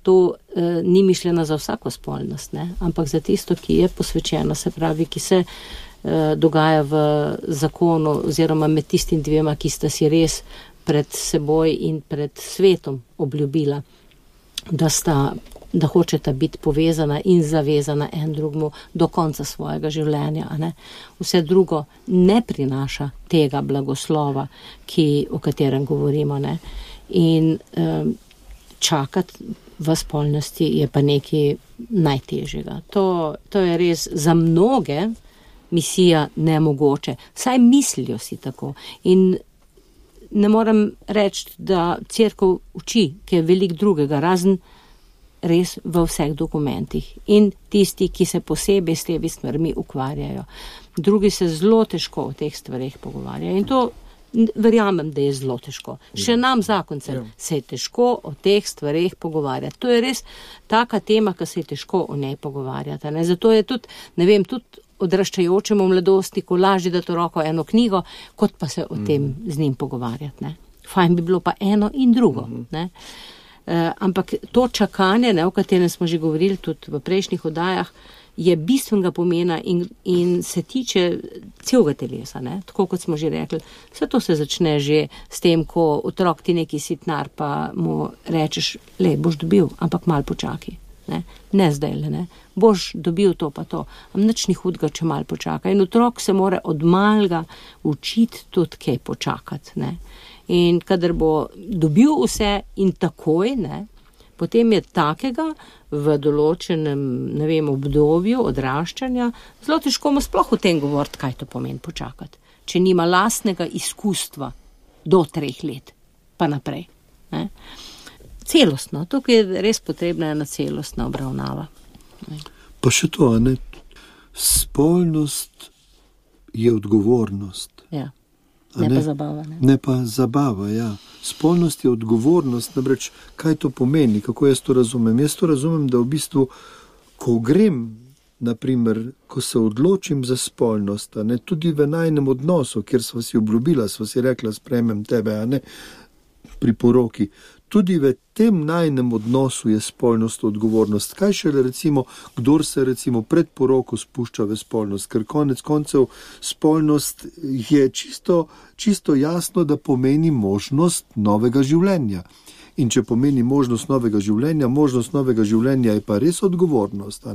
to eh, ni mišljeno za vsako spolnost, ne, ampak za tisto, ki je posvečeno, se pravi, ki se eh, dogaja v zakonu oziroma med tistim dvema, ki sta si res pred seboj in pred svetom obljubila, da sta da hočeta biti povezana in zavezana en drugmu do konca svojega življenja. Vse drugo ne prinaša tega blagoslova, ki, o katerem govorimo. Ne? In um, čakati v spolnosti je pa nekaj najtežjega. To, to je res za mnoge misija nemogoče. Saj mislijo si tako. In ne morem reči, da crkva uči, ki je velik drugega, razen res v vseh dokumentih. In tisti, ki se posebej s temi stvarmi ukvarjajo. Drugi se zelo težko o teh stvarih pogovarjajo. In to verjamem, da je zelo težko. Še ja. nam, zakoncem, ja. se je težko o teh stvarih pogovarjati. To je res taka tema, ki se je težko o njej pogovarjati. Ne? Zato je tudi, ne vem, tudi odraščajočemu mladosti, ko lažje da to roko eno knjigo, kot pa se o mm. tem z njim pogovarjati. Ne? Fajn bi bilo pa eno in drugo. Mm. Eh, ampak to čakanje, ne, o katerem smo že govorili tudi v prejšnjih oddajah, je bistvenega pomena in, in se tiče celega telesa. Ne. Tako kot smo že rekli, vse to se začne že s tem, ko otrok ti neki sitnar, pa mu rečeš, le boš dobil, ampak mal počaki. Ne, ne zdaj le, ne. boš dobil to pa to, ampak nič ni hudega, če mal počaka. In otrok se mora od malga učiti tudi kaj počakati. Ne. In kadar bo dobil vse in takoj, ne, potem je takega v določenem vem, obdobju odraščanja zelo težko mu sploh o tem govoriti, kaj to pomeni počakati, če nima lastnega izkustva do treh let, pa naprej. Ne. Celostno, tukaj je res potrebna ena celostna obravnava. Ne. Pa še to, ne? spolnost je odgovornost. Ja. Ne, ne pa zabava. Ne, ne pa zabava, ja. Spolnost je odgovornost, namreč kaj to pomeni, kako jaz to razumem. Jaz to razumem, da v bistvu, ko grem, naprimer, ko se odločim za spolnost, ne, tudi v najnem odnosu, kjer smo si obljubila, smo si rekla, sprejmem tebe, a ne pri poroki. Tudi v tem najnem odnosu je spolnost odgovornost. Kaj šele recimo, kdor se recimo pred poroko spušča v spolnost, ker konec koncev spolnost je čisto, čisto jasno, da pomeni možnost novega življenja. In če pomeni možnost novega življenja, možnost novega življenja je pa res odgovornost.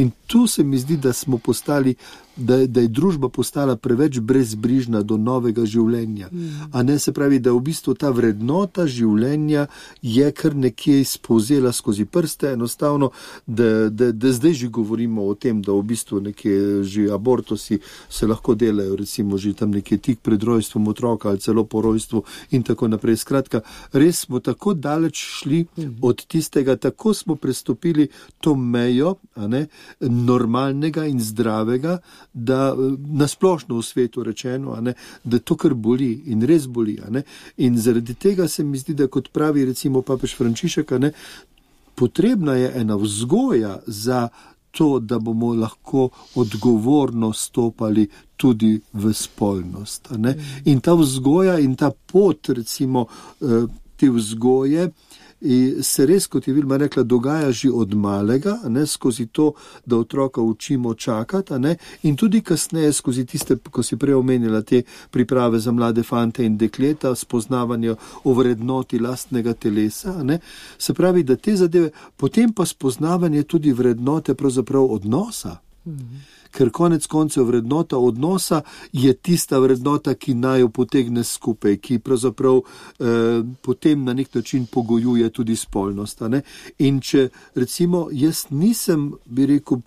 In tu se mi zdi, da smo postali da, da je družba postala preveč brezbrižna do novega življenja. A ne se pravi, da v bistvu ta vrednota življenja je kar nekje izpovzela skozi prste, enostavno, da, da, da zdaj že govorimo o tem, da v bistvu nekje že abortusi se lahko delajo, recimo že tam nekje tik pred rojstvom otroka ali celo po rojstvu in tako naprej. Skratka, res smo tako daleč šli od tistega, tako smo prestopili to mejo ne, normalnega in zdravega, da nasplošno v svetu rečeno, ne, da to kar boli in res boli. In zaradi tega se mi zdi, da kot pravi recimo papež Frančišek, ne, potrebna je ena vzgoja za to, da bomo lahko odgovorno stopali tudi v spolnost. In ta vzgoja in ta pot, recimo, te vzgoje, se res, kot je Vilma rekla, dogaja že od malega, ne, skozi to, da otroka učimo čakati, ne, in tudi kasneje skozi tiste, ko si prej omenila te priprave za mlade fante in dekleta, spoznavanje o vrednoti lastnega telesa. Ne, se pravi, da te zadeve, potem pa spoznavanje tudi vrednote pravzaprav odnosa. Ker konec koncev vrednota odnosa je tista vrednota, ki naj jo potegne skupaj, ki pravzaprav eh, potem na nek način pogojuje tudi spolnost. In če recimo jaz nisem, bi rekel,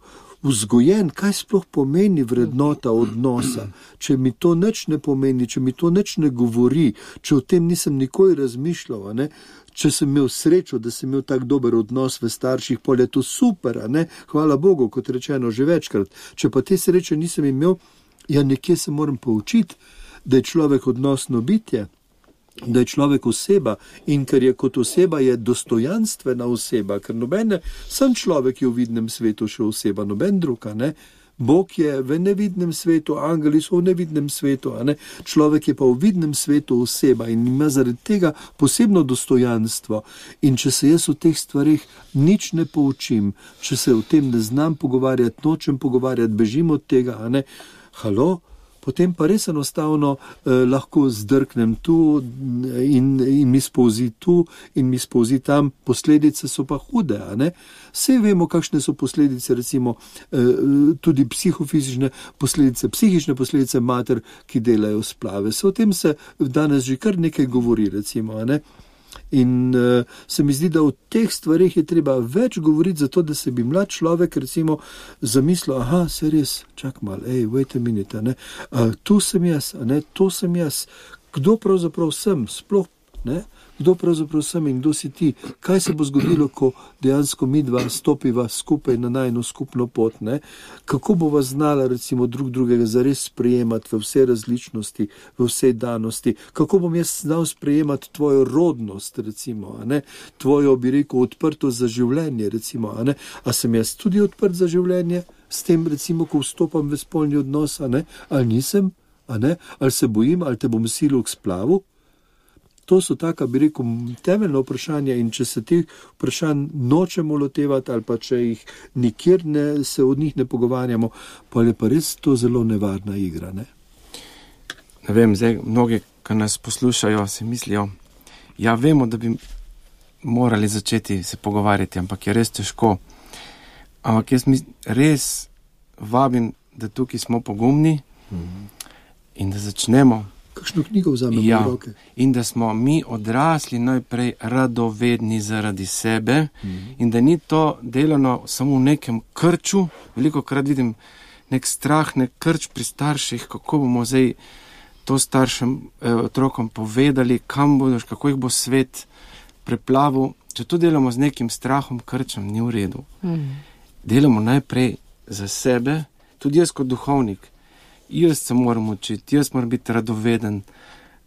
vzgojen, kaj sploh pomeni vrednota odnosa, če mi to nič ne pomeni, če mi to nič ne govori, če o tem nisem nikoli razmišljal, ne, če sem imel srečo, da sem imel tako dober odnos v starših, pol je to super, ne? hvala Bogu, kot rečeno že večkrat. Če pa te sreče nisem imel, ja nekje se moram poučiti, da je človek odnosno bitje. Da je človek oseba in ker je kot oseba, je dostojanstvena oseba, ker noben, sem človek je v vidnem svetu še oseba, noben druga, ne. Bog je v nevidnem svetu, angeli so v nevidnem svetu, človek je pa v vidnem svetu oseba in ima zaradi tega posebno dostojanstvo. In če se jaz o teh stvarih nič ne poučim, če se o tem ne znam pogovarjati, nočem pogovarjati, bežim od tega, ne, halo potem pa res enostavno eh, lahko zdrknem tu in, in mi spozi tu in mi spozi tam, posledice so pa hude. Vse vemo, kakšne so posledice, recimo eh, tudi psihofizične posledice, psihične posledice mater, ki delajo splave. Se o tem se danes že kar nekaj govori, recimo. Ne? In uh, se mi zdi, da o teh stvarih je treba več govoriti, zato da se bi mlad človek recimo zamislil, ah, se res, čak mal, hej, wait a minute, ne, uh, tu sem jaz, ne, to sem jaz, kdo pravzaprav sem, sploh ne kdo pravzaprav sem in kdo si ti, kaj se bo zgodilo, ko dejansko mi dva stopiva skupaj na najno skupno pot, ne? kako bova znala recimo drug drugega zares sprejemati v vse različnosti, v vse danosti, kako bom jaz znal sprejemati tvojo rodnost, recimo, tvojo, bi rekel, odprtost za življenje, recimo, a, a sem jaz tudi odprt za življenje, s tem recimo, ko vstopam v spolni odnos, ali nisem, ali se bojim, ali te bom silil k splavu. To so taka, bi rekel, temeljna vprašanja in če se teh vprašanj nočemo lotevati ali pa če jih nikjer ne, se od njih ne pogovarjamo, pa je pa res to zelo nevarna igra. Ne, ne vem, zdaj mnogi, ki nas poslušajo, si mislijo, ja, vemo, da bi morali začeti se pogovarjati, ampak je res težko. Ampak jaz mi res vabim, da tukaj smo pogumni mhm. in da začnemo kakšno knjigo vzamemo ja, v roke. In da smo mi odrasli najprej radovedni zaradi sebe mm -hmm. in da ni to delano samo v nekem krču. Veliko krat vidim nek strah, nek krč pri starših, kako bomo zdaj to staršem eh, otrokom povedali, kam bodo, kako jih bo svet preplavil. Če to delamo z nekim strahom, krčem, ni v redu. Mm -hmm. Delamo najprej za sebe, tudi jaz kot duhovnik jaz se moram učiti, jaz moram biti radoveden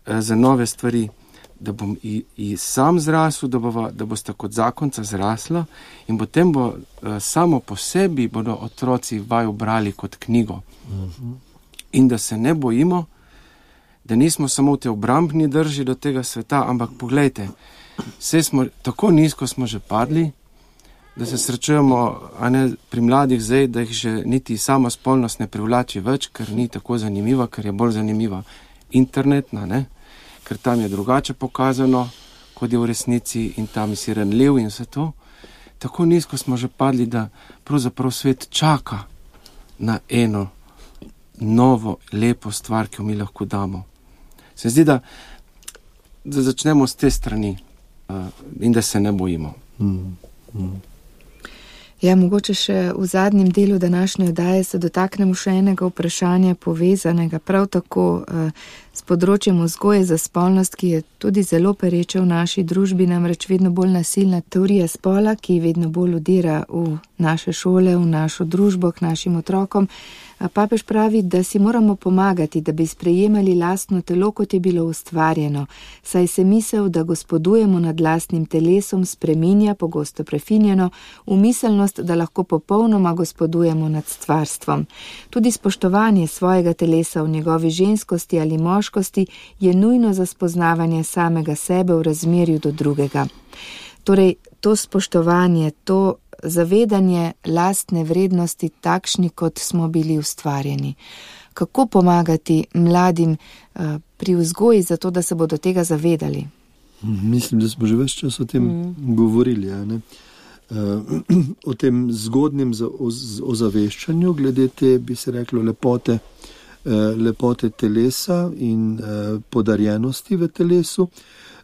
eh, za nove stvari, da bom i, i sam zrasel, da, bova, da boste kot zakonca zrasla in potem bo eh, samo po sebi bodo otroci vaju brali kot knjigo. Uh -huh. In da se ne bojimo, da nismo samo v te obrambni drži do tega sveta, ampak pogledajte, vse smo tako nizko smo že padli da se srečujemo ne, pri mladih zdaj, da jih že niti sama spolnost ne privlači več, ker ni tako zanimiva, ker je bolj zanimiva internetna, ne? ker tam je drugače pokazano, kot je v resnici in tam si renljiv in vse to. Tako nizko smo že padli, da pravzaprav svet čaka na eno novo, lepo stvar, ki jo mi lahko damo. Se zdi, da, da začnemo s te strani uh, in da se ne bojimo. Mm, mm. Ja, mogoče še v zadnjem delu današnje oddaje se dotaknemo še enega vprašanja povezanega prav tako uh, s področjem vzgoje za spolnost, ki je tudi zelo pereče v naši družbi, namreč vedno bolj nasilna teorija spola, ki vedno bolj udira v naše šole, v našo družbo, k našim otrokom. Uh, Papež pravi, da si moramo pomagati, da bi sprejemali lastno telo, kot je bilo ustvarjeno, saj se misel, da gospodujemo nad lastnim telesom, spreminja, pogosto prefinjeno, v miselnost, da lahko popolnoma gospodujemo nad stvarstvom. Tudi spoštovanje svojega telesa v njegovi ženskosti ali moškosti je nujno za spoznavanje samega sebe v razmerju do drugega. Torej, to spoštovanje, to zavedanje lastne vrednosti takšni, kot smo bili ustvarjeni. Kako pomagati mladim uh, pri vzgoji, zato da se bodo tega zavedali? Mislim, da smo že več časa o tem mm. govorili. Uh, [CLEARS THROAT] o tem zgodnjem ozaveščanju, glede te, bi se reklo, lepote, uh, lepote telesa in uh, podarjenosti v telesu.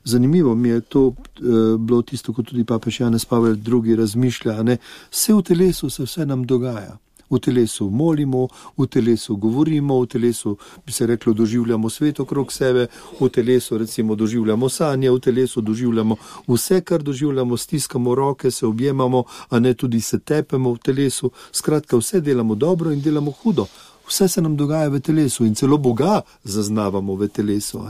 Zanimivo mi je to e, bilo tisto, kot tudi papež Janez Pavel II. razmišlja. Ne? Vse v telesu se vse nam dogaja. V telesu molimo, v telesu govorimo, v telesu bi se reklo, doživljamo svet okrog sebe, v telesu recimo doživljamo sanje, v telesu doživljamo vse, kar doživljamo, stiskamo roke, se objemamo, a ne tudi se tepemo v telesu. Skratka, vse delamo dobro in delamo hudo vse se nam dogaja v telesu in celo Boga zaznavamo v telesu.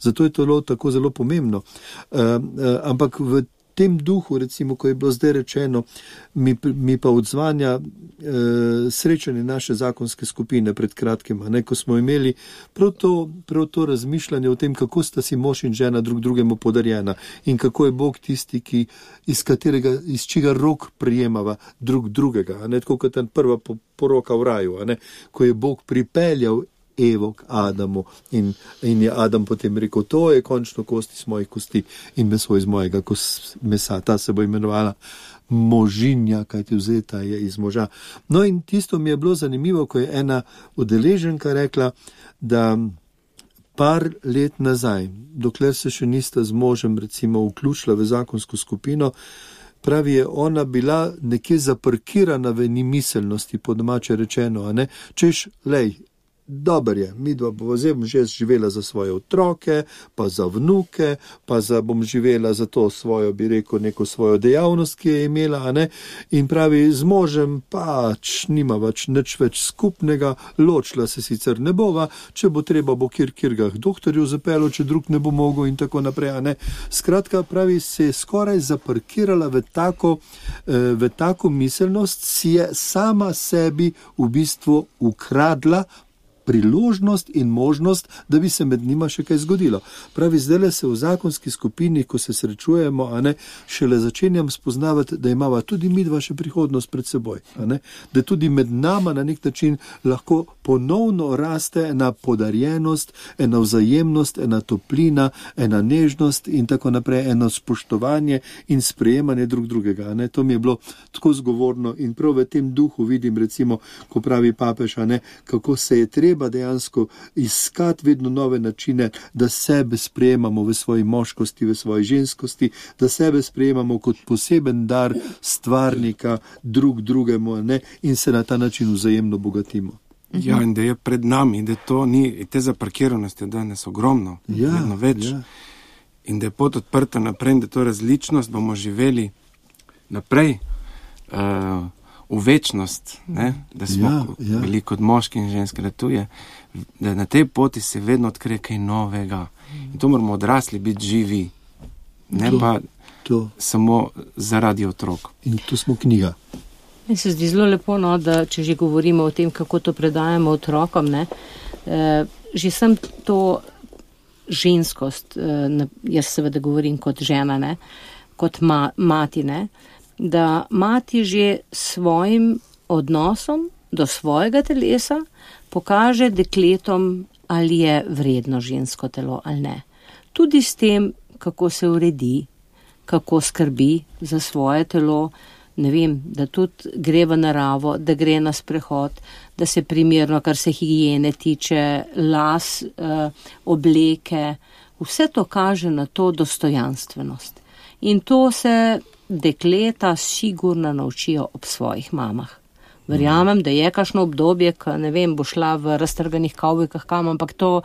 Zato je to tako zelo pomembno. Uh, uh, ampak v tem duhu, recimo, ko je bilo zdaj rečeno, mi, mi pa odzvanja e, srečanje naše zakonske skupine pred kratkim, ne, ko smo imeli prav to, prav to razmišljanje o tem, kako sta si mož in žena drug drugemu podarjena in kako je Bog tisti, ki, iz katerega, iz čigar rok prijemava drug drugega. Ne, tako kot je prva poroka v raju, ne, ko je Bog pripeljal Evo k Adamu in, in je Adam potem rekel: To je končno kost iz mojih kosti in meso iz mojega mesa. Ta se bo imenovala možinja, kaj ti vzeta je iz moža. No in tisto mi je bilo zanimivo, ko je ena udeleženka rekla, da par let nazaj, dokler se še nista z možem recimo vključila v zakonsko skupino, Pravi je, ona bila nekje zaparkirana v nemiselnosti, po domače rečeno, češ, lej, Dober je, mi dva bova zdaj že živela za svoje otroke, pa za vnuke, pa za bom živela za to svojo, bi rekel, neko svojo dejavnost, ki je imela, ne? in pravi, z možem pač nima več nič več skupnega, ločila se sicer ne bova, če bo treba, bo kjer kjer ga doktorju zapelo, če drug ne bo mogel in tako naprej. Ne? Skratka, pravi, se je skoraj zaparkirala v tako, eh, v tako miselnost, si je sama sebi v bistvu ukradla priložnost in možnost, da bi se med njima še kaj zgodilo. Pravi, zdaj le se v zakonski skupini, ko se srečujemo, a ne šele začenjam spoznavati, da imamo tudi mi dva še prihodnost pred seboj. Da tudi med nama na nek način lahko ponovno raste ena podarjenost, ena vzajemnost, ena toplina, ena nežnost in tako naprej, eno spoštovanje in sprejemanje drug drugega. To mi je bilo tako zgovorno in prav v tem duhu vidim, recimo, ko pravi papež, ne, kako se je treba treba dejansko iskati vedno nove načine, da sebe sprejemamo v svoji moškosti, v svoji ženskosti, da sebe sprejemamo kot poseben dar stvarnika drug drugemu ne? in se na ta način vzajemno bogatimo. Ja, in da je pred nami, da to ni, te zaparkiranosti je danes ogromno, ja, vedno več. Ja. In da je pot odprta naprej, da to različnost bomo živeli naprej. Uh, v večnost, ne? da smo ja, ja. bili kot moški in ženske, da, je, da na tej poti se vedno odkrije kaj novega. In to moramo odrasli biti živi, ne to, pa to. samo zaradi otrok. In tu smo knjiga. Mi se zdi zelo lepo, no, da če že govorimo o tem, kako to predajamo otrokom, ne, eh, že sem to ženskost, eh, jaz seveda govorim kot žena, ne, kot ma, mati, ne, eh, da mati že svojim odnosom do svojega telesa pokaže dekletom, ali je vredno žensko telo ali ne. Tudi s tem, kako se uredi, kako skrbi za svoje telo, ne vem, da tudi gre v naravo, da gre na sprehod, da se primerno, kar se higijene tiče, las, eh, obleke, vse to kaže na to dostojanstvenost. In to se dekleta sigurno naučijo ob svojih mamah. Verjamem, da je kašno obdobje, ko ne vem, bo šla v raztrganih kavbojkah kam, ampak to,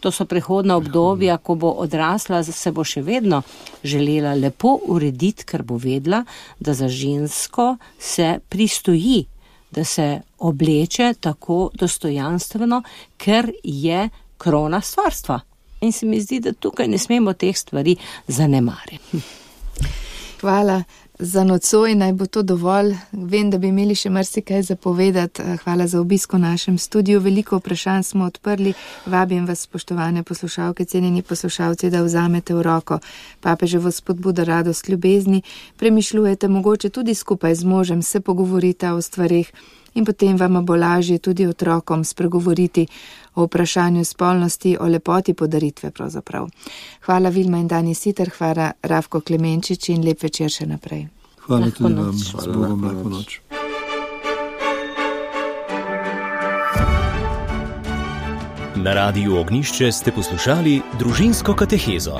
to so prehodna obdobja, ko bo odrasla, se bo še vedno želela lepo urediti, ker bo vedla, da za žensko se pristoji, da se obleče tako dostojanstveno, ker je krona stvarstva. In se mi zdi, da tukaj ne smemo teh stvari zanemariti. Hvala za nocoj, naj bo to dovolj. Vem, da bi imeli še marsikaj zapovedati. Hvala za obisko v našem studiu. Veliko vprašanj smo odprli. Vabim vas, spoštovane poslušalke, cenjeni poslušalci, da vzamete v roko papeževo spodbudo radost ljubezni, premišljujete mogoče tudi skupaj z možem, se pogovorite o stvarih in potem vam bo lažje tudi otrokom spregovoriti o vprašanju spolnosti, o lepoti podaritve pravzaprav. Hvala Vilma in Dani Siter, hvala Ravko Klemenčič in lep večer še naprej. Hvala lahko tudi vam, s Bogom, lahko noč. Na radiju Ognišče ste poslušali družinsko katehezo.